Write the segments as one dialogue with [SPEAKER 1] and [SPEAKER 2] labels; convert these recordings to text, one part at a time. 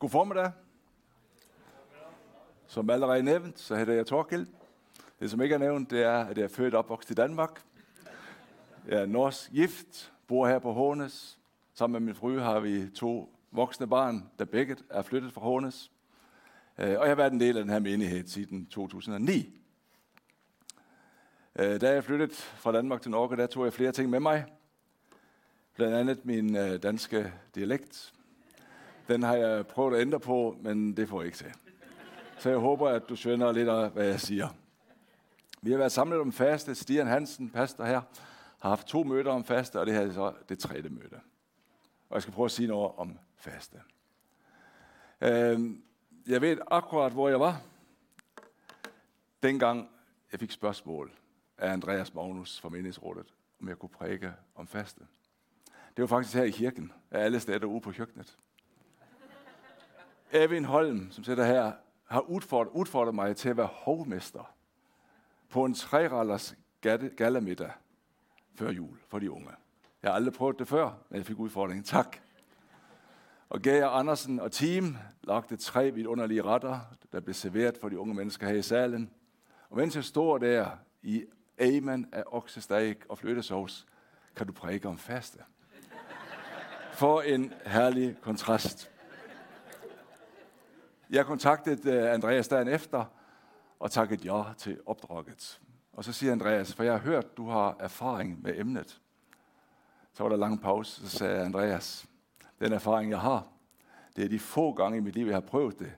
[SPEAKER 1] God formiddag. Som allerede nævnt, så hedder jeg Torkild. Det, som ikke er nævnt, det er, at jeg er født og opvokset i Danmark. Jeg er norsk gift, bor her på Hånes. Sammen med min fru har vi to voksne barn, der begge er flyttet fra Hånes. Øh, og jeg har været en del af den her menighed siden 2009. Øh, da jeg flyttede fra Danmark til Norge, der tog jeg flere ting med mig. Blandt andet min øh, danske dialekt. Den har jeg prøvet at ændre på, men det får jeg ikke til. Så jeg håber, at du skønner lidt af, hvad jeg siger. Vi har været samlet om faste. Stian Hansen, pastor her, har haft to møder om faste, og det her er så det tredje møde. Og jeg skal prøve at sige noget om faste. Øhm, jeg ved akkurat, hvor jeg var, dengang jeg fik spørgsmål af Andreas Magnus fra Menighedsrådet, om jeg kunne prædike om faste. Det var faktisk her i kirken, af alle steder ude på køkkenet. Evin Holm, som sidder her, har udfordret, udfordret mig til at være hovmester på en trerallers gallamiddag før jul for de unge. Jeg har aldrig prøvet det før, men jeg fik udfordringen. Tak. Og Geir Andersen og team lagde tre vidunderlige retter, der blev serveret for de unge mennesker her i salen. Og mens jeg står der i amen af oksesteg og flyttesovs, kan du prædike om faste. For en herlig kontrast. Jeg kontaktede øh, Andreas dagen efter og takket ja til opdraget. Og så siger Andreas, for jeg har hørt, du har erfaring med emnet. Så var der lang pause, så sagde Andreas, den erfaring, jeg har, det er de få gange i mit liv, jeg har prøvet det,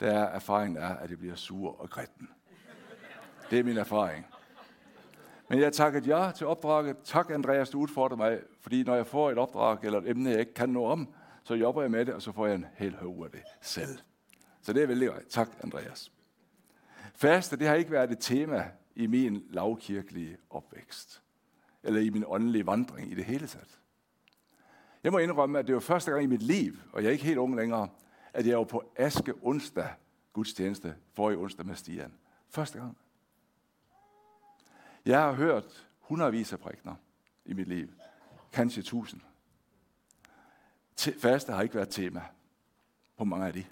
[SPEAKER 1] der er erfaringen er, at det bliver sur og grætten. Det er min erfaring. Men jeg takket ja til opdraget. Tak, Andreas, du udfordrer mig, fordi når jeg får et opdrag eller et emne, jeg ikke kan nå om, så jobber jeg med det, og så får jeg en hel høv af det selv. Så det er vældig godt. Tak, Andreas. Faste, det har ikke været et tema i min lavkirkelige opvækst, eller i min åndelige vandring i det hele taget. Jeg må indrømme, at det var første gang i mit liv, og jeg er ikke helt ung længere, at jeg var på Aske onsdag gudstjeneste for i onsdag med Stian. Første gang. Jeg har hørt hundredvis af prægner i mit liv. Kanskje tusind. Faste har ikke været tema på mange af de.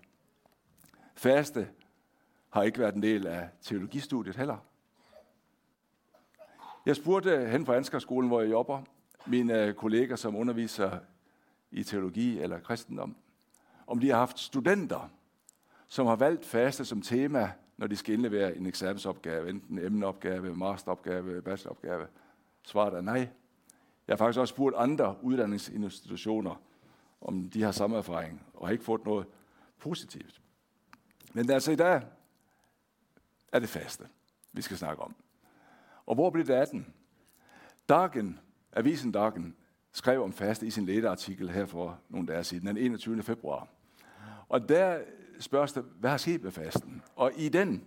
[SPEAKER 1] Faste har ikke været en del af teologistudiet heller. Jeg spurgte hen på Ansgarskolen, hvor jeg jobber, mine øh, kolleger, som underviser i teologi eller kristendom, om de har haft studenter, som har valgt faste som tema, når de skal indlevere en eksamensopgave, enten emneopgave, masteropgave, bacheloropgave. Svaret er nej. Jeg har faktisk også spurgt andre uddannelsesinstitutioner, om de har samme erfaring, og har ikke fået noget positivt. Men altså i dag er det faste, vi skal snakke om. Og hvor blev det af den? Dagen, avisen Dagen, skrev om faste i sin lederartikel her for nogle dage siden, den 21. februar. Og der spørges der, hvad har sket med fasten? Og i den,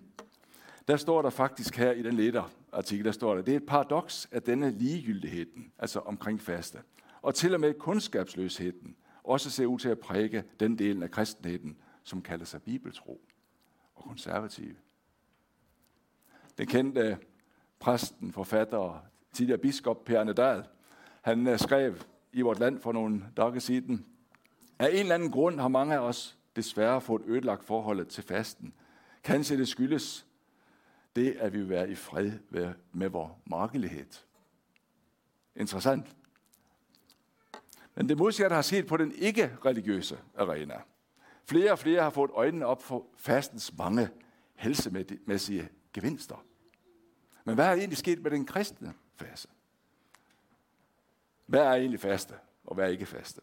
[SPEAKER 1] der står der faktisk her i den lederartikel, der står der, det er et paradoks, af denne ligegyldigheden, altså omkring faste, og til og med kundskabsløsheden, også ser ud til at præge den del af kristenheden, som kalder sig bibeltro og konservative. Den kendte præsten, forfatter og tidligere biskop Per Dahl, han øh, skrev i vort land for nogle dage siden, af en eller anden grund har mange af os desværre fået ødelagt forholdet til fasten. Kanskje det skyldes det, at vi vil være i fred med vores markelighed. Interessant. Men det modsatte har set på den ikke-religiøse arena. Flere og flere har fået øjnene op for fastens mange helsemæssige gevinster. Men hvad er egentlig sket med den kristne fase? Hvad er egentlig faste, og hvad er ikke faste?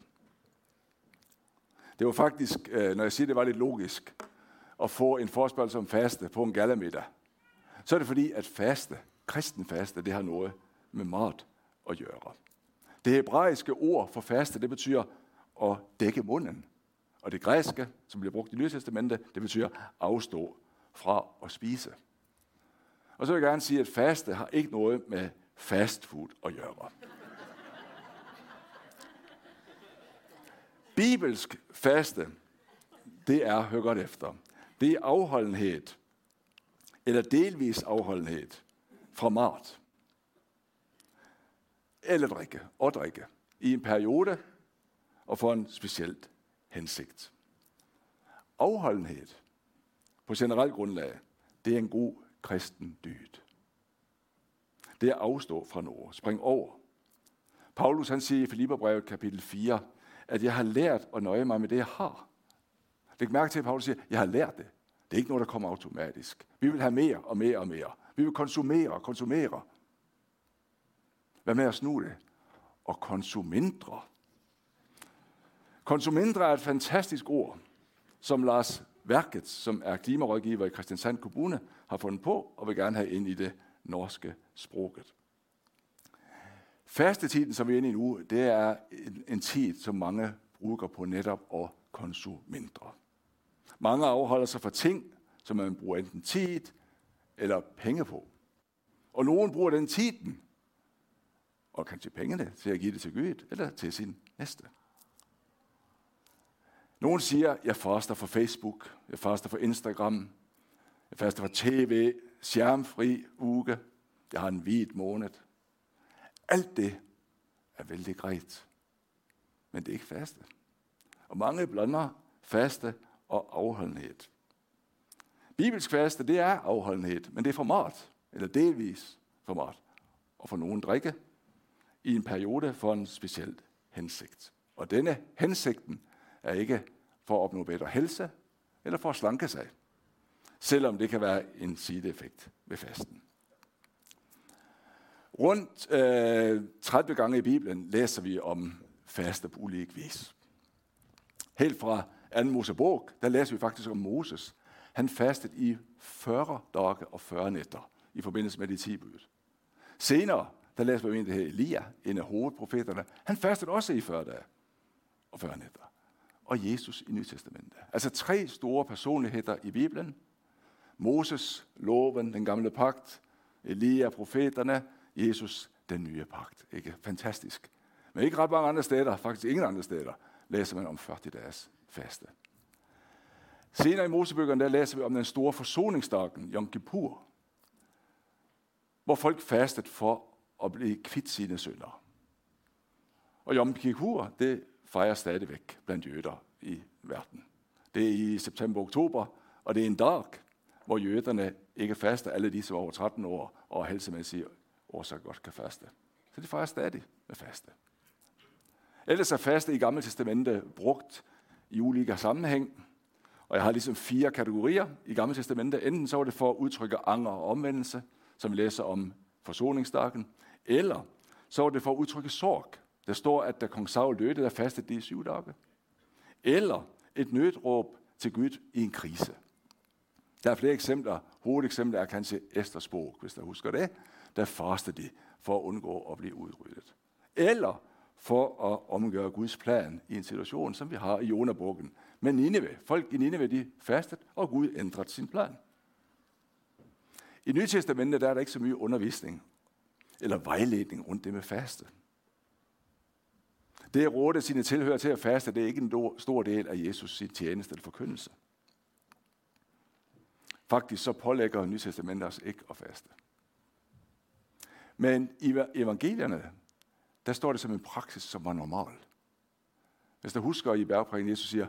[SPEAKER 1] Det var faktisk, øh, når jeg siger, det var lidt logisk, at få en forspørgsel om faste på en galamiddag. Så er det fordi, at faste, kristen faste, det har noget med mat at gøre. Det hebraiske ord for faste, det betyder at dække munden. Og det græske, som bliver brugt i Nye Testamente, det betyder afstå fra at spise. Og så vil jeg gerne sige, at faste har ikke noget med fast food at gøre. Bibelsk faste, det er, hør godt efter, det er afholdenhed, eller delvis afholdenhed fra mart. eller drikke og drikke, i en periode og for en specielt hensigt. afholdenhed på generelt grundlag, det er en god kristen dyd. Det er at afstå fra noget, spring over. Paulus han siger i Filipperbrevet kapitel 4, at jeg har lært at nøje mig med det, jeg har. Læg mærke til, at Paulus siger, jeg har lært det. Det er ikke noget, der kommer automatisk. Vi vil have mere og mere og mere. Vi vil konsumere og konsumere. Hvad med at snu det? Og konsumindre. Konsumenter er et fantastisk ord, som Lars Værket, som er klimarådgiver i Christiansand Kommune, har fundet på og vil gerne have ind i det norske sproget. Fastetiden, som vi er inde i nu, det er en, en tid, som mange bruger på netop at konsumere. Mange afholder sig fra ting, som man bruger enten tid eller penge på. Og nogen bruger den tiden, og kan til pengene til at give det til Gud eller til sin næste. Nogle siger, jeg faster for Facebook, jeg faster for Instagram, jeg faster for tv, skærmfri uge, jeg har en hvid måned. Alt det er vældig greit, men det er ikke faste. Og mange blander faste og afholdenhed. Bibelsk faste, det er afholdenhed, men det er format, eller delvis format, og for nogen drikke i en periode for en speciel hensigt. Og denne hensigten er ikke for at opnå bedre helse eller for at slanke sig, selvom det kan være en sideeffekt ved fasten. Rundt øh, 30 gange i Bibelen læser vi om faste på ulik vis. Helt fra 2. Mosebog, der læser vi faktisk om Moses. Han fastede i 40 dage og 40 nætter i forbindelse med de 10 bud. Senere, der læser vi om det her Elia, en af hovedprofeterne. Han fastede også i 40 dage og 40 nætter. Og Jesus i Nye Testamentet. Altså tre store personligheder i Bibelen. Moses, loven, den gamle pagt. Elia, profeterne. Jesus, den nye pagt. Ikke? Fantastisk. Men ikke ret mange andre steder, faktisk ingen andre steder, læser man om 40 dages faste. Senere i Mosebøgerne, der læser vi om den store forsoningsdagen, Yom Kippur, hvor folk fastede for at blive kvitt sine synder. Og Yom Kippur, det fejrer stadigvæk blandt jøder i verden. Det er i september-oktober, og det er en dag, hvor jøderne ikke faster, alle de, som er over 13 år og helsemæssige årsager godt kan faste. Så de fejrer stadig med faste. Ellers er faste i Gamle Testamente brugt i ulike sammenhæng. Og jeg har ligesom fire kategorier i Gamle Testamente. Enten så var det for at udtrykke anger og omvendelse, som vi læser om forsoningsdagen, eller så var det for at udtrykke sorg. Der står, at da kong Saul døde, der fastede de i syv dage. Eller et nødråb til Gud i en krise. Der er flere eksempler. Hovedeksempler er kanskje Esters bog, hvis der husker det. Der fastede de for at undgå at blive udryddet. Eller for at omgøre Guds plan i en situation, som vi har i Jonabukken. Men Nineve, folk i Nineve, de fastet, og Gud ændrede sin plan. I Nye Testamentet der er der ikke så mye undervisning eller vejledning rundt det med faste. Det at råde sine tilhører til at faste, det er ikke en stor del af Jesus sit tjeneste eller forkyndelse. Faktisk så pålægger Nye Testamentet os ikke at faste. Men i evangelierne, der står det som en praksis, som var normal. Hvis der husker i bjergprægen, Jesus siger,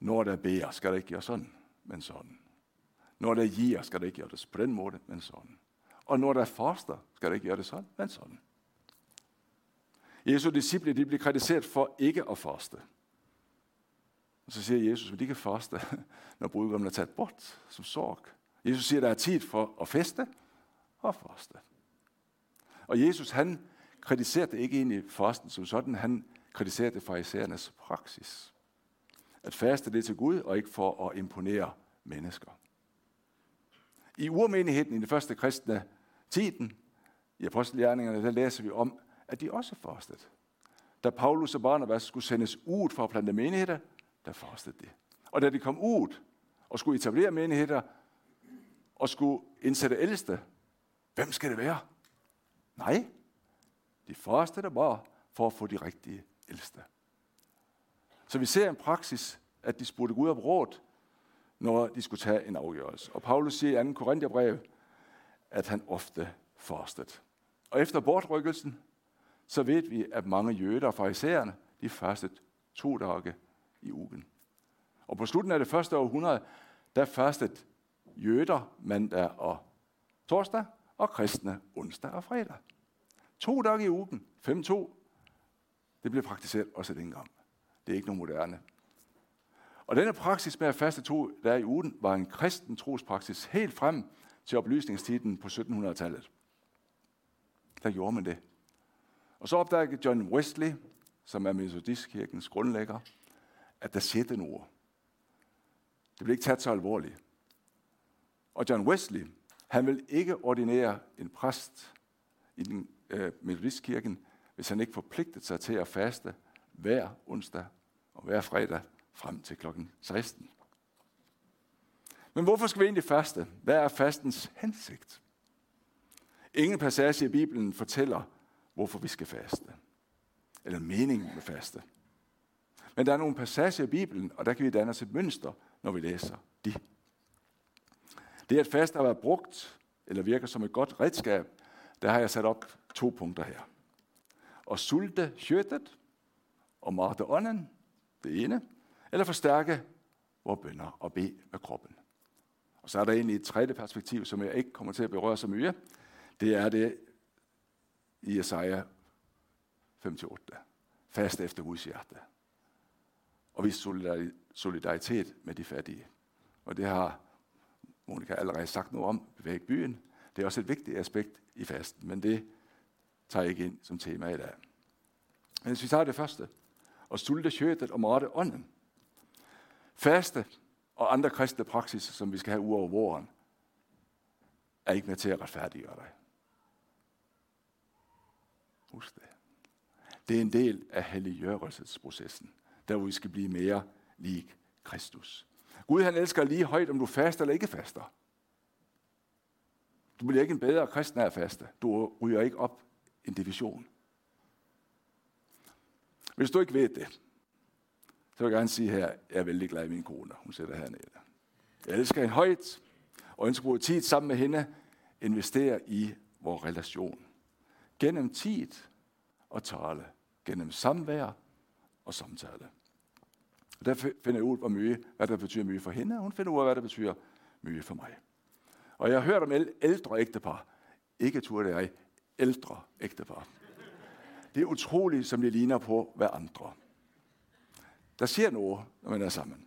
[SPEAKER 1] når der beder, skal der ikke gøre sådan, men sådan. Når der giver, skal der ikke gøre det på den måde, men sådan. Og når der faster, skal der ikke gøre det sådan, men sådan. Jesu disciple de bliver kritiseret for ikke at faste. Og så siger Jesus, at de kan faste, når brudgommen er taget bort som sorg. Jesus siger, at der er tid for at feste og faste. Og Jesus, han kritiserede ikke egentlig fasten som sådan, han kritiserede farisæernes praksis. At faste det til Gud, og ikke for at imponere mennesker. I urmenigheden i den første kristne tiden, i apostelgjerningerne, der læser vi om, at de også fastede. Da Paulus og Barnabas skulle sendes ud for at plante menigheder, der fastede de. Og da de kom ud og skulle etablere menigheder, og skulle indsætte ældste, hvem skal det være? Nej, de fastede der bare for at få de rigtige ældste. Så vi ser en praksis, at de spurgte Gud om råd, når de skulle tage en afgørelse. Og Paulus siger i 2. Korintherbrev, at han ofte fastede. Og efter bortrykkelsen, så ved vi, at mange jøder og farisæerne, de fastede to dage i ugen. Og på slutningen af det første århundrede, der fastede jøder mandag og torsdag, og kristne onsdag og fredag. To dage i ugen, 5-2, det blev praktiseret også dengang. Det er ikke noget moderne. Og denne praksis med at faste to dage i ugen var en kristen trospraksis helt frem til oplysningstiden på 1700-tallet. Der gjorde man det. Og så opdagede John Wesley, som er Metodistkirkens grundlægger, at der skete ord. Det blev ikke taget så alvorligt. Og John Wesley, han vil ikke ordinere en præst i den øh, metodistkirken, hvis han ikke forpligtede sig til at faste hver onsdag og hver fredag frem til klokken 16. Men hvorfor skal vi egentlig faste? Hvad er fastens hensigt? Ingen passage i Bibelen fortæller, hvorfor vi skal faste. Eller meningen med faste. Men der er nogle passager i Bibelen, og der kan vi danne os et mønster, når vi læser de. Det at faste har været brugt, eller virker som et godt redskab, der har jeg sat op to punkter her. Og sulte kjøttet og marte ånden, det ene, eller forstærke vores bønder og bede med kroppen. Og så er der egentlig et tredje perspektiv, som jeg ikke kommer til at berøre så mye. Det er det i Jesaja 5-8. Fast efter Guds hjerte. Og vis solidaritet med de fattige. Og det har Monika allerede sagt noget om, bevæge byen. Det er også et vigtigt aspekt i fasten, men det tager jeg ikke ind som tema i dag. Men hvis vi tager det første, og sulte kjøttet og mate ånden. Faste og andre kristne praksiser, som vi skal have ud over våren, er ikke med til at retfærdiggøre dig. Husk det. Det er en del af helliggørelsesprocessen, der hvor vi skal blive mere lig Kristus. Gud han elsker lige højt, om du faster eller ikke faster. Du bliver ikke en bedre kristen af at faste. Du ryger ikke op en division. Hvis du ikke ved det, så vil jeg gerne sige her, jeg er vældig glad i min kone. Hun sætter hernede. Jeg elsker hende højt, og ønsker at bruge tid sammen med hende, investere i vores relation. Gennem tid og tale. Gennem samvær og samtale. Og der finder jeg ud af mye, hvad der betyder mye for hende, og hun finder ud af, hvad der betyder mye for mig. Og jeg har hørt om ældre ægtepar. Ikke tur det er ældre ægtepar. Det er utroligt, som de ligner på hver andre. Der sker noget, når man er sammen.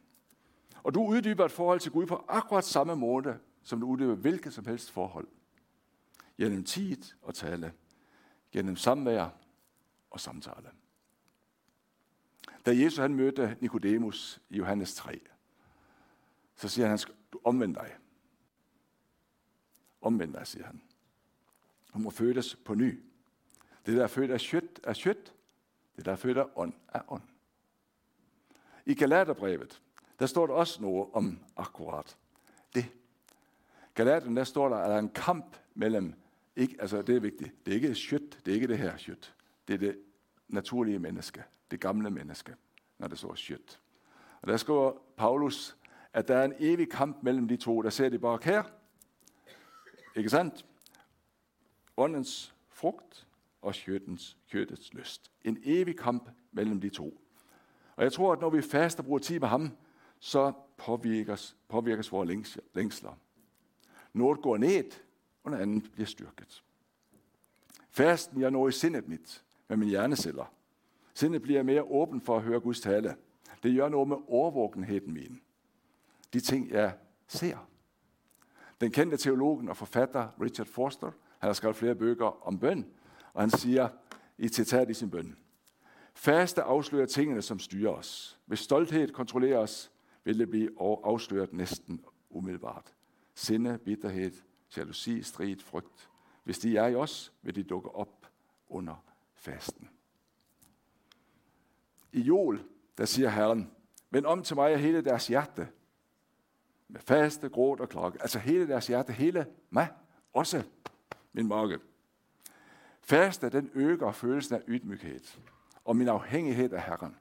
[SPEAKER 1] Og du uddyber et forhold til Gud på akkurat samme måde, som du uddyber hvilket som helst forhold. Gennem tid og tale. Gennem samvær og samtale. Da Jesus han mødte Nikodemus i Johannes 3, så siger han, du omvend dig. Omvend dig, siger han. Du må fødes på ny. Det, der er født af kjøtt, er kjøtt. Det, der er født af ånd, er ånd. I Galaterbrevet, der står der også noget om akkurat det. Galaterne, der står der, at der er en kamp mellem, ikke, altså det er vigtigt, det er ikke kjøtt, det er ikke det her kjøtt. Det er det naturlige menneske, det gamle menneske, når det står kjøtt. Og der skriver Paulus, at der er en evig kamp mellem de to. Der ser de bare her. Ikke sandt? Åndens frugt og kjøttens, kjøttets lyst. En evig kamp mellem de to. Og jeg tror, at når vi faster og bruger tid med ham, så påvirkes, påvirkes vores længsler. Noget går ned, og noget andet bliver styrket. Fasten jeg når i sindet mit med mine hjerneceller. Sindet bliver mere åben for at høre Guds tale. Det gør noget med overvågenheden min. De ting, jeg ser. Den kendte teologen og forfatter Richard Forster, han har skrevet flere bøger om bøn, og han siger i citat i sin bøn, Faste afslører tingene, som styrer os. Hvis stolthed kontrollerer os, vil det blive afsløret næsten umiddelbart. Sinde, bitterhed, jalousi, strid, frygt. Hvis de er i os, vil de dukke op under fasten. I jul, der siger Herren, vend om til mig af hele deres hjerte. Med faste, gråt og klokke. Altså hele deres hjerte, hele mig, også min mørke. Faste, den øger følelsen af ydmyghed og min afhængighed af Herren.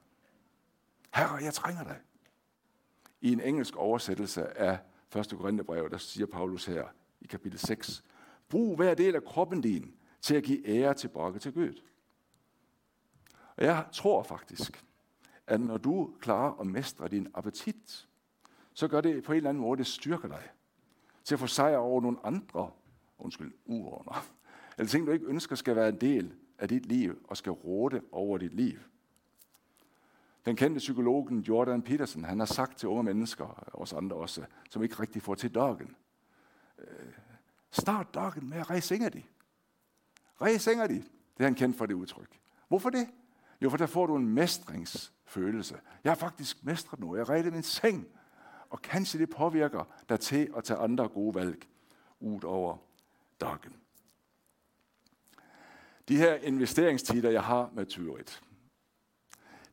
[SPEAKER 1] Herre, jeg trænger dig. I en engelsk oversættelse af 1. Korintherbrev, der siger Paulus her i kapitel 6, brug hver del af kroppen din til at give ære tilbage til Gud. Og jeg tror faktisk, at når du klarer at mestre din appetit så gør det på en eller anden måde, det styrker dig til at få sejr over nogle andre, undskyld, uordner, eller ting, du ikke ønsker skal være en del af dit liv og skal råde over dit liv. Den kendte psykologen Jordan Peterson, han har sagt til unge mennesker, og os andre også, som ikke rigtig får til dagen, øh, start dagen med at rejse de. Rejse de. Det er han kendt for det udtryk. Hvorfor det? Jo, for der får du en mestringsfølelse. Jeg har faktisk mestret noget. Jeg redder min seng. Og kanskje det påvirker dig til at tage andre gode valg ud over dagen. De her investeringstider, jeg har med Tyrit,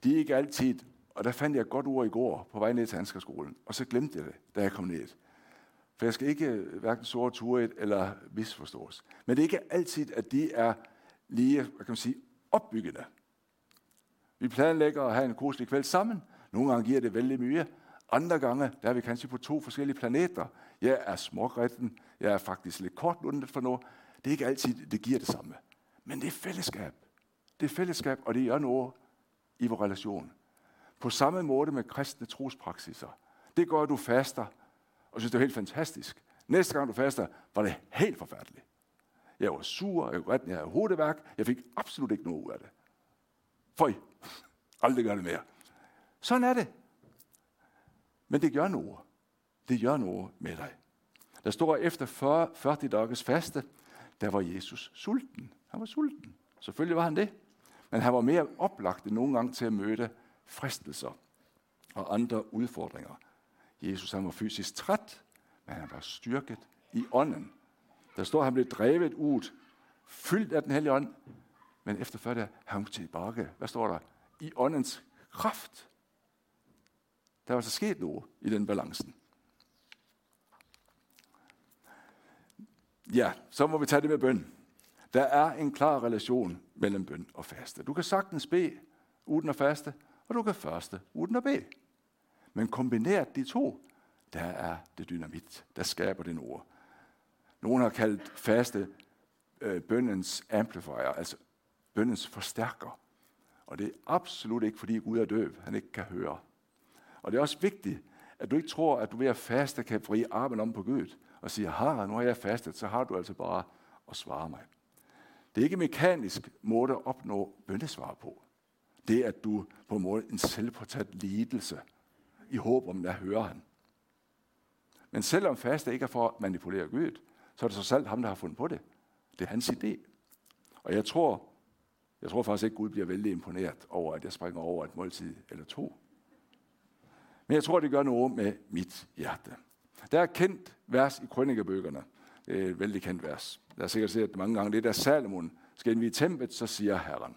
[SPEAKER 1] de er ikke altid, og der fandt jeg et godt ord i går på vej ned til Anskerskolen, og så glemte jeg det, da jeg kom ned. For jeg skal ikke øh, hverken sove turet eller misforstås. Men det er ikke altid, at de er lige, hvad kan man sige, opbyggende. Vi planlægger at have en koselig kveld sammen. Nogle gange giver det vældig mye. Andre gange, der er vi kanskje på to forskellige planeter. Jeg er smågretten. Jeg er faktisk lidt kortlundet for noget. Det er ikke altid, det giver det samme. Men det er fællesskab. Det er fællesskab, og det gør noget i vores relation. På samme måde med kristne trospraksiser. Det gør, at du faster, og synes, det var helt fantastisk. Næste gang du faster, var det helt forfærdeligt. Jeg var sur, jeg var jeg havde hovedværk, jeg fik absolut ikke noget ud af det. Føj, aldrig gør det mere. Sådan er det. Men det gør noget. Det gør noget med dig. Der står efter 40, 40 dages faste, der var Jesus sulten. Han var sulten. Selvfølgelig var han det. Men han var mere oplagt end nogen gange til at møde fristelser og andre udfordringer. Jesus han var fysisk træt, men han var styrket i ånden. Der står, at han blev drevet ud, fyldt af den hellige ånd, men efter før det, han tilbage. Hvad står der? I åndens kraft. Der var så altså sket noget i den balancen. Ja, så må vi tage det med bøn. Der er en klar relation mellem bøn og faste. Du kan sagtens bede uden at faste, og du kan faste uden at bede. Men kombineret de to, der er det dynamit, der skaber den ord. Nogle har kaldt faste øh, bøndens amplifier, altså bøndens forstærker. Og det er absolut ikke, fordi Gud er døv, han ikke kan høre. Og det er også vigtigt, at du ikke tror, at du ved at faste kan vrige armen om på Gud og sige, har nu har jeg fastet, så har du altså bare at svare mig. Det er ikke mekanisk måde at opnå bøndesvar på. Det er, at du på en måde en selvportræt lidelse i håb om, at hører han. Men selvom faste ikke er for at manipulere Gud, så er det så selv ham, der har fundet på det. Det er hans idé. Og jeg tror, jeg tror faktisk ikke, Gud bliver vældig imponeret over, at jeg springer over et måltid eller to. Men jeg tror, det gør noget med mit hjerte. Der er et kendt vers i krønikebøgerne. Det er et vældig kendt vers. Der har sikkert set mange gange. Det der Salomon skal ind i templet, så siger Herren.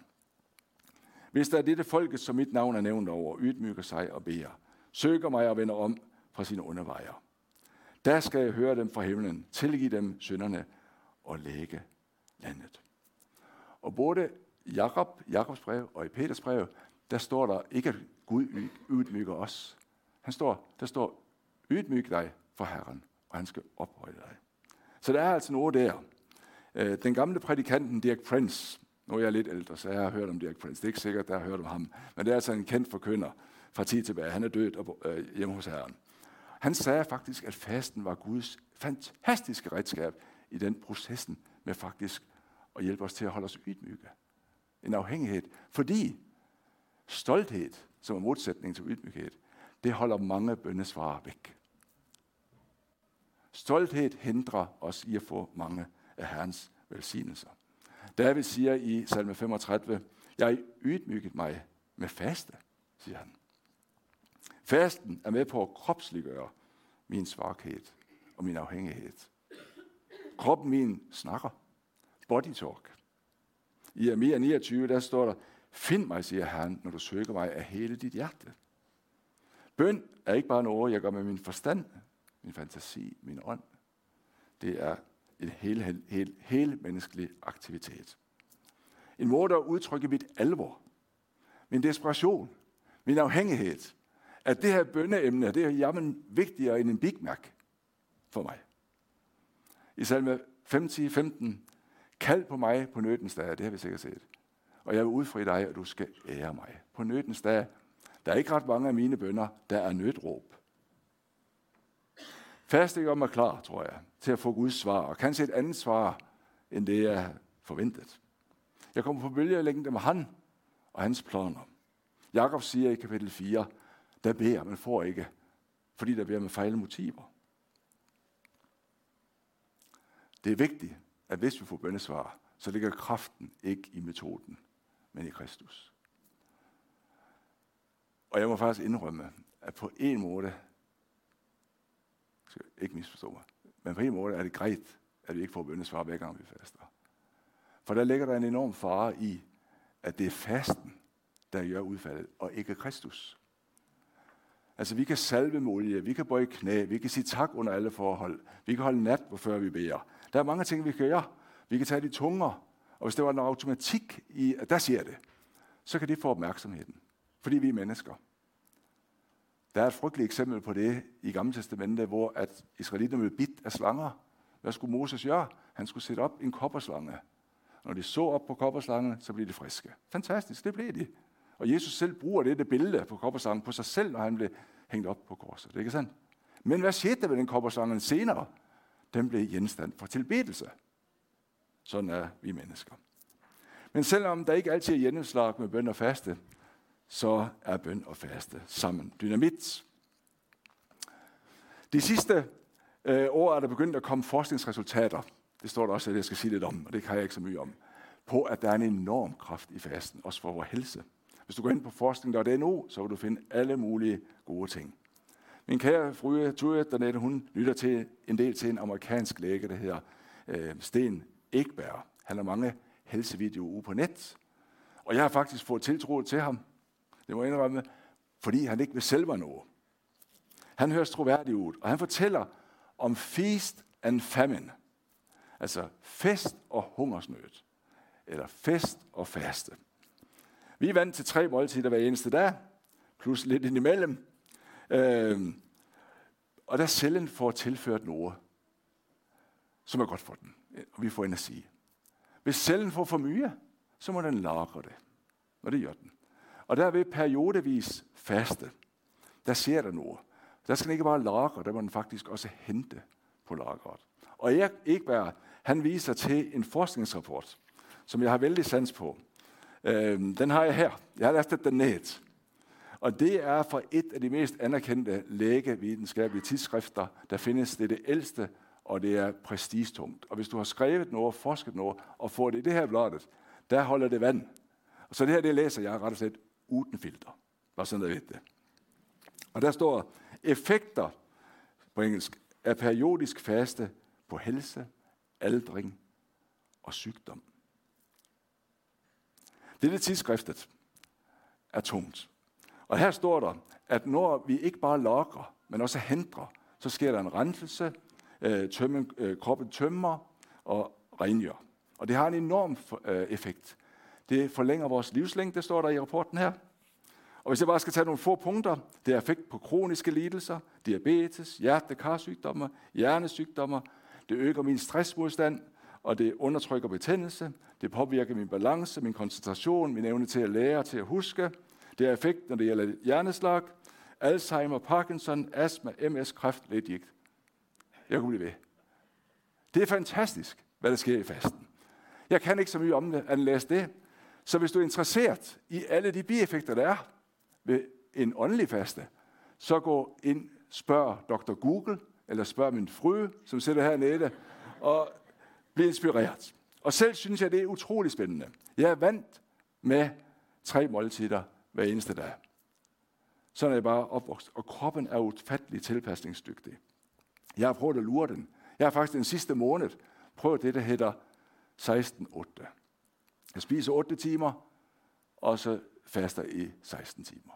[SPEAKER 1] Hvis der er dette folket, som mit navn er nævnt over, ydmyger sig og beder, søger mig og vender om fra sine undervejer. Der skal jeg høre dem fra himlen, tilgive dem synderne og lægge landet. Og både Jakob, Jakobs brev og i Peters brev, der står der ikke, at Gud ydmyger os. Han står, der står, ydmyg dig for Herren, og han skal ophøje dig. Så der er altså noget der. Øh, den gamle prædikanten Dirk Prince, nu er jeg lidt ældre, så jeg har hørt om Dirk Prince. Det er ikke sikkert, at jeg har hørt om ham. Men det er altså en kendt forkynder fra tid tilbage. Han er død øh, hjemme hos Herren. Han sagde faktisk, at fasten var Guds fantastiske redskab i den processen med faktisk at hjælpe os til at holde os ydmyge. En afhængighed. Fordi stolthed, som er modsætning til ydmyghed, det holder mange bøndesvarer væk. Stolthed hindrer os i at få mange af Herrens velsignelser. David siger i salme 35, jeg ydmyget mig med faste, siger han. Fasten er med på at kropsliggøre min svaghed og min afhængighed. Kroppen min snakker. Body talk. I Amir 29, der står der, Find mig, siger Herren, når du søger mig af hele dit hjerte. Bøn er ikke bare noget, jeg gør med min forstand, min fantasi, min ånd. Det er en hel, hel, hel, hel menneskelig aktivitet. En måde at udtrykke mit alvor, min desperation, min afhængighed, at det her bønneemne, det er jamen vigtigere end en Big Mac for mig. I salme 50, 15, kald på mig på nødens dag, det har vi sikkert set. Og jeg vil udfri dig, og du skal ære mig. På nødens dag, der er ikke ret mange af mine bønder, der er nødråb. Faste gør mig klar, tror jeg, til at få Guds svar, og kan se et andet svar, end det jeg forventet. Jeg kommer på bølgelængde med han og hans planer. Jakob siger i kapitel 4, der beder, man får ikke, fordi der beder med fejl motiver. Det er vigtigt, at hvis vi får bøndesvar, så ligger kraften ikke i metoden, men i Kristus. Og jeg må faktisk indrømme, at på en måde, skal ikke misforstå mig, men på en måde er det greit, at vi ikke får bøndesvar hver gang vi faster. For der ligger der en enorm fare i, at det er fasten, der gør udfaldet, og ikke Kristus. Altså, vi kan salve med olie, vi kan bøje knæ, vi kan sige tak under alle forhold, vi kan holde nat, før vi beder. Der er mange ting, vi kan gøre. Vi kan tage de tunger, og hvis der var en automatik i, at der siger det, så kan det få opmærksomheden, fordi vi er mennesker. Der er et frygteligt eksempel på det i Gamle Testamentet, hvor at israelitterne blev bidt af slanger. Hvad skulle Moses gøre? Han skulle sætte op en kopperslange. Når de så op på kopperslangen, så blev de friske. Fantastisk, det blev de. Og Jesus selv bruger det, det billede på kopperslangen på sig selv, når han blev hængt op på korset. Det er ikke sandt? Men hvad skete der ved den kopperslangen senere? Den blev genstand for tilbedelse. Sådan er vi mennesker. Men selvom der ikke altid er gennemslag med bøn og faste, så er bøn og faste sammen dynamit. De sidste øh, år er der begyndt at komme forskningsresultater, det står der også, at jeg skal sige lidt om, og det kan jeg ikke så mye om, på at der er en enorm kraft i fasten, også for vores helse. Hvis du går ind på forskning.no, så vil du finde alle mulige gode ting. Min kære frue Turet dernede, hun lytter til en del til en amerikansk læge, der hedder øh, Sten Ekberg. Han har mange helsevideoer ude på net. Og jeg har faktisk fået tiltro til ham. Det må jeg indrømme, fordi han ikke vil selv noget. Han høres troværdig ud, og han fortæller om feast and famine. Altså fest og hungersnød. Eller fest og faste. Vi er vant til tre måltider hver eneste dag, plus lidt indimellem. Øh, og der cellen får tilført noget, som er godt for den. Og vi får energi. Hvis cellen får for mye, så må den lagre det. Og det gør den. Og der vil periodevis faste. Der ser der noget. Der skal den ikke bare lagre, der må den faktisk også hente på lageret. Og Erik Ekberg, han viser til en forskningsrapport, som jeg har vældig sans på. Øhm, den har jeg her. Jeg har lastet den ned. Og det er fra et af de mest anerkendte lægevidenskabelige tidsskrifter, der findes. Det er det ældste, og det er prestigetungt. Og hvis du har skrevet noget, forsket noget, og får det i det her bladet, der holder det vand. Og så det her, det læser jeg ret og slet uden filter. Bare sådan, der ved det. Og der står, effekter på engelsk er periodisk faste på helse, aldring og sygdom. Dette tidsskriftet er tomt. Og her står der, at når vi ikke bare lokker, men også hindrer, så sker der en renselse, øh, tømme, øh, kroppen tømmer og rengør. Og det har en enorm øh, effekt. Det forlænger vores livslængde, står der i rapporten her. Og hvis jeg bare skal tage nogle få punkter, det er effekt på kroniske lidelser, diabetes, hjerte-karsygdomme, hjernesygdomme, det øger min stressmodstand, og det undertrykker betændelse, det påvirker min balance, min koncentration, min evne til at lære, til at huske. Det er effekt, når det gælder hjerneslag, Alzheimer, Parkinson, astma, MS, kræft, ledgigt. Jeg kunne blive ved. Det er fantastisk, hvad der sker i fasten. Jeg kan ikke så mye om det, at læse det. Så hvis du er interesseret i alle de bieffekter, der er ved en åndelig faste, så gå ind, spørg Dr. Google, eller spørg min frue, som sidder hernede, og blive inspireret. Og selv synes jeg, det er utrolig spændende. Jeg er vant med tre måltider hver eneste dag. Sådan er jeg bare opvokset. Og kroppen er ufattelig tilpasningsdygtig. Jeg har prøvet at lure den. Jeg har faktisk den sidste måned prøvet det, der hedder 16-8. Jeg spiser 8 timer, og så faster i 16 timer.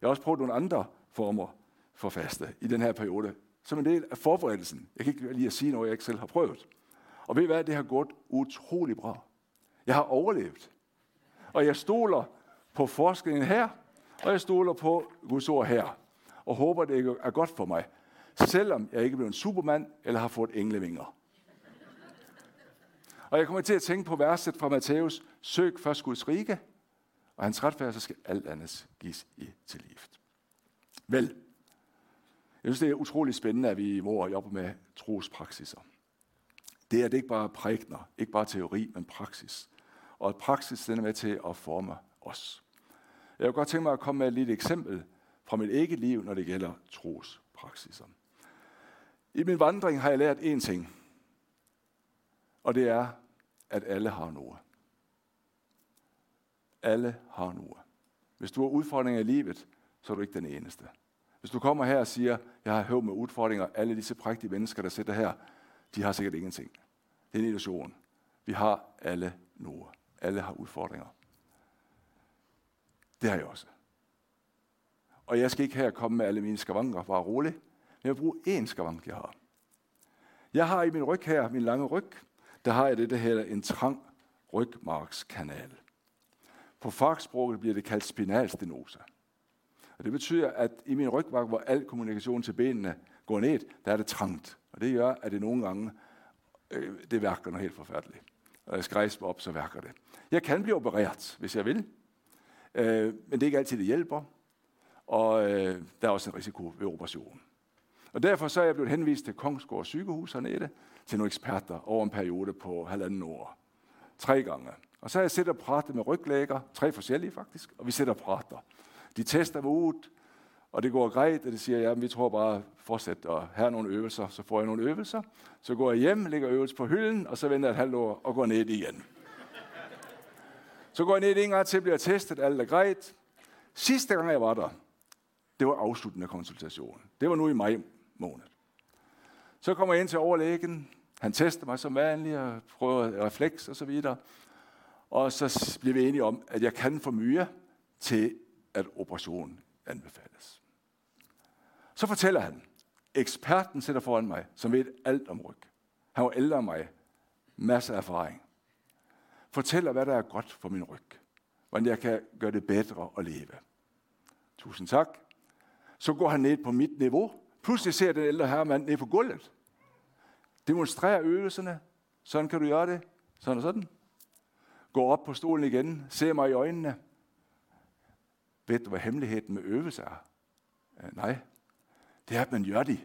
[SPEAKER 1] Jeg har også prøvet nogle andre former for faste i den her periode, som en del af forberedelsen. Jeg kan ikke lige at sige noget, jeg ikke selv har prøvet. Og ved I hvad? Det har gået utrolig bra. Jeg har overlevet. Og jeg stoler på forskningen her, og jeg stoler på Guds ord her. Og håber, det er godt for mig. Selvom jeg ikke er blevet en supermand, eller har fået englevinger. Og jeg kommer til at tænke på verset fra Matthæus. Søg først Guds rige, og hans retfærd, så skal alt andet gives i til livet. Vel, Jeg synes, det er utrolig spændende, at vi hvor jobber med trospraksiser. Det er det ikke bare prægner, ikke bare teori, men praksis. Og at praksis den er med til at forme os. Jeg vil godt tænke mig at komme med et lille eksempel fra mit eget liv, når det gælder trospraksiser. I min vandring har jeg lært én ting, og det er, at alle har noget. Alle har noget. Hvis du har udfordringer i livet, så er du ikke den eneste. Hvis du kommer her og siger, jeg har hørt med udfordringer, alle disse prægtige mennesker, der sidder her, de har sikkert ingenting. Det er en illusion. Vi har alle noget. Alle har udfordringer. Det har jeg også. Og jeg skal ikke her komme med alle mine skavanker, bare rolig. Men jeg vil bruge én skavank, jeg har. Jeg har i min ryg her, min lange ryg, der har jeg det, der hedder en trang rygmarkskanal. På fagsproget bliver det kaldt spinalstenose. Og det betyder, at i min rygmark, hvor al kommunikation til benene går ned, der er det trangt. Og det gør, at det nogle gange, øh, det værker noget helt forfærdeligt. Og jeg skal rejse op, så værker det. Jeg kan blive opereret, hvis jeg vil. Øh, men det er ikke altid, det hjælper. Og øh, der er også en risiko ved operationen. Og derfor så er jeg blevet henvist til Kongsgård sygehus hernede, til nogle eksperter over en periode på halvanden år. Tre gange. Og så har jeg siddet og pratet med ryglæger, tre forskellige faktisk, og vi sidder og prater. De tester mig ud, og det går greit, og det siger, ja, vi tror bare, fortsæt, og her er nogle øvelser, så får jeg nogle øvelser. Så går jeg hjem, lægger øvelser på hylden, og så venter jeg et halvt år og går ned igen. Så går jeg ned en gang til, bliver testet, alt er greit. Sidste gang jeg var der, det var afsluttende konsultation. Det var nu i maj måned. Så kommer jeg ind til overlægen. Han tester mig som vanligt og prøver refleks og så videre. Og så bliver vi enige om, at jeg kan få mye til, at operationen anbefales. Så fortæller han, eksperten sidder foran mig, som ved alt om ryg. Han var ældre end mig, masser af erfaring. Fortæller, hvad der er godt for min ryg. Hvordan jeg kan gøre det bedre at leve. Tusind tak. Så går han ned på mit niveau. Pludselig ser den ældre herremand ned på gulvet. Demonstrerer øvelserne. Sådan kan du gøre det. Sådan og sådan. Går op på stolen igen. Ser mig i øjnene. Ved du, hvad hemmeligheden med øvelser er? Øh, nej. Det er, at man gør det.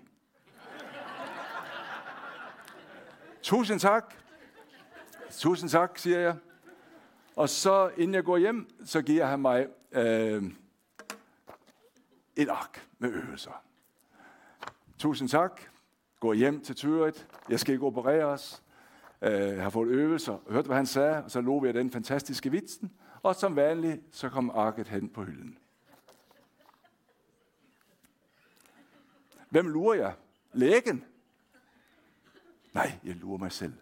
[SPEAKER 1] Tusind tak. Tusind tak, siger jeg. Og så, inden jeg går hjem, så giver han mig øh, et ark med øvelser. Tusind tak. Går hjem til Tyrit. Jeg skal ikke opereres. Øh, jeg har fået øvelser. Hørte, hvad han sagde, og så lå vi af den fantastiske vitsen. Og som vanligt, så kom arket hen på hylden. Hvem lurer jeg? Lægen? Nej, jeg lurer mig selv.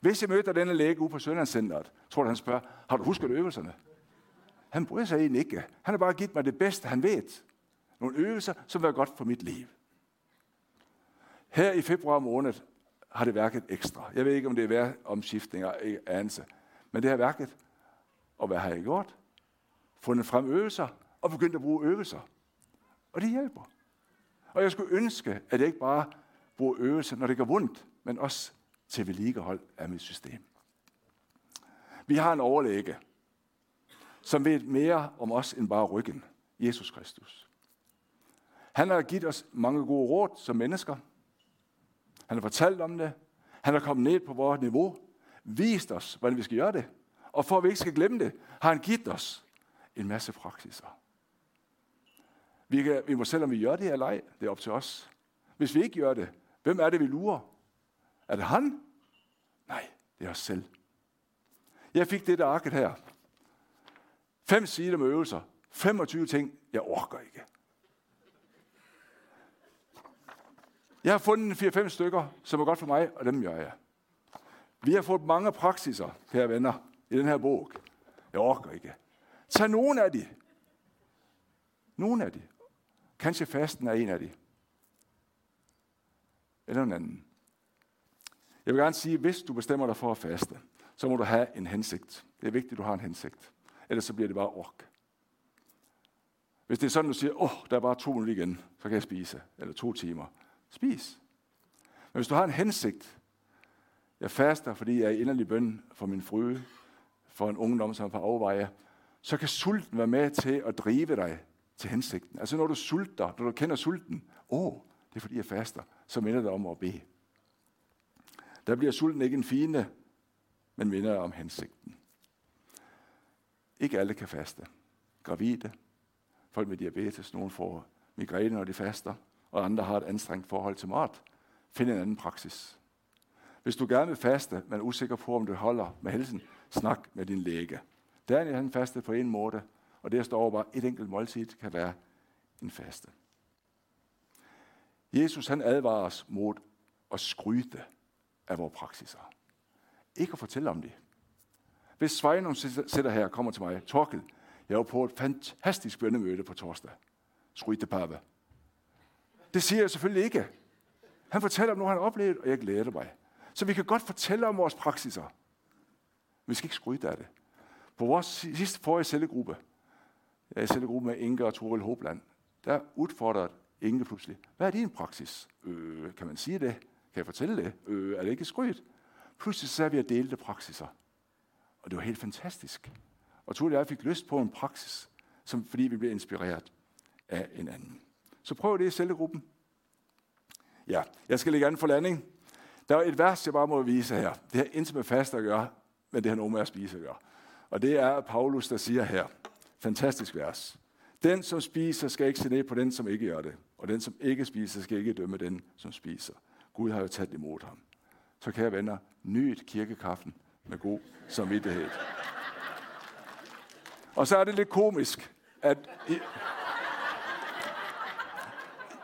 [SPEAKER 1] Hvis jeg møder denne læge ude på Søndagscenteret, tror du, han spørger, har du husket øvelserne? Han bryder sig egentlig ikke. Han har bare givet mig det bedste, han ved. Nogle øvelser, som var godt for mit liv. Her i februar måned har det værket ekstra. Jeg ved ikke, om det er værd omskiftninger, af anelse. Men det har værket. Og hvad har jeg gjort? Fundet frem øvelser og begyndt at bruge øvelser. Og det hjælper. Og jeg skulle ønske, at jeg ikke bare bruger øvelse, når det går vondt, men også til vedligehold af mit system. Vi har en overlæge, som ved mere om os end bare ryggen. Jesus Kristus. Han har givet os mange gode råd som mennesker. Han har fortalt om det. Han har kommet ned på vores niveau. Vist os, hvordan vi skal gøre det. Og for at vi ikke skal glemme det, har han givet os en masse praksiser. Vi, kan, vi må selv, om vi gør det eller ej, det er op til os. Hvis vi ikke gør det, hvem er det, vi lurer? Er det han? Nej, det er os selv. Jeg fik det der arket her. Fem sider med øvelser. 25 ting, jeg orker ikke. Jeg har fundet 4-5 stykker, som er godt for mig, og dem gør jeg. Vi har fået mange praksiser, kære venner, i den her bog. Jeg orker ikke. Tag nogen af de. Nogle af de. Kanskje fasten er en af de. Eller en anden. Jeg vil gerne sige, hvis du bestemmer dig for at faste, så må du have en hensigt. Det er vigtigt, at du har en hensigt. Ellers så bliver det bare ork. Hvis det er sådan, du siger, åh, oh, der er bare to minutter igen, så kan jeg spise. Eller to timer. Spis. Men hvis du har en hensigt, jeg faster, fordi jeg er inderlig bøn for min frue, for en ungdom, som er på afveje, så kan sulten være med til at drive dig til hensigten. Altså når du sulter, når du kender sulten, åh, oh, det er fordi jeg faster, så minder det om at bede. Der bliver sulten ikke en fine, men minder om hensigten. Ikke alle kan faste. Gravide, folk med diabetes, nogen får migræne, når de faster, og andre har et anstrengt forhold til mat. Find en anden praksis. Hvis du gerne vil faste, men er usikker på, om du holder med helsen, snak med din læge. Daniel han fastede på en måde, og det står over bare et enkelt måltid kan være en faste. Jesus han advarer os mod at skryte af vores praksiser. Ikke at fortælle om det. Hvis Svejnum sætter her og kommer til mig, Torkel, jeg var på et fantastisk bønnemøde på torsdag. Skryte pappa. Det siger jeg selvfølgelig ikke. Han fortæller om noget, han har oplevet, og jeg glæder mig. Så vi kan godt fortælle om vores praksiser. Men vi skal ikke skryde af det. På vores sidste forrige cellegruppe, jeg er i cellegruppe med Inge og Toril Hobland, der udfordrede Inge pludselig. Hvad er din praksis? Øh, kan man sige det? Kan jeg fortælle det? Øh, er det ikke skrydt? Pludselig så er vi at delte praksiser. Og det var helt fantastisk. Og Toril og jeg fik lyst på en praksis, som, fordi vi blev inspireret af en anden. Så prøv det i cellegruppen. Ja, jeg skal lægge an for landing. Der er et vers, jeg bare må vise her. Det har intet med fast at gøre, men det har noget med at spise at gøre. Og det er Paulus, der siger her. Fantastisk vers. Den, som spiser, skal ikke se ned på den, som ikke gør det. Og den, som ikke spiser, skal ikke dømme den, som spiser. Gud har jo taget imod ham. Så kære venner, nyt kirkekaffen med god samvittighed. Og så er det lidt komisk, at i,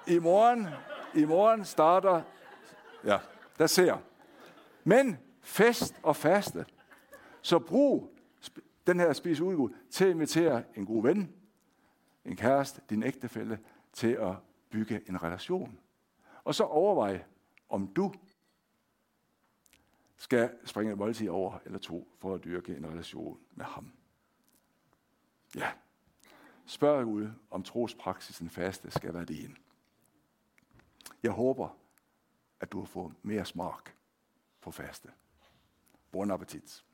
[SPEAKER 1] i morgen, i morgen starter, ja, der ser. Men fest og faste. Så brug den her spis udgud til at invitere en god ven, en kæreste, din ægtefælle, til at bygge en relation. Og så overvej, om du skal springe et måltid over eller to for at dyrke en relation med ham. Ja. Spørg Gud, om trospraksisen faste skal være din. Jeg håber, at du har fået mere smag på faste. Bon appetit.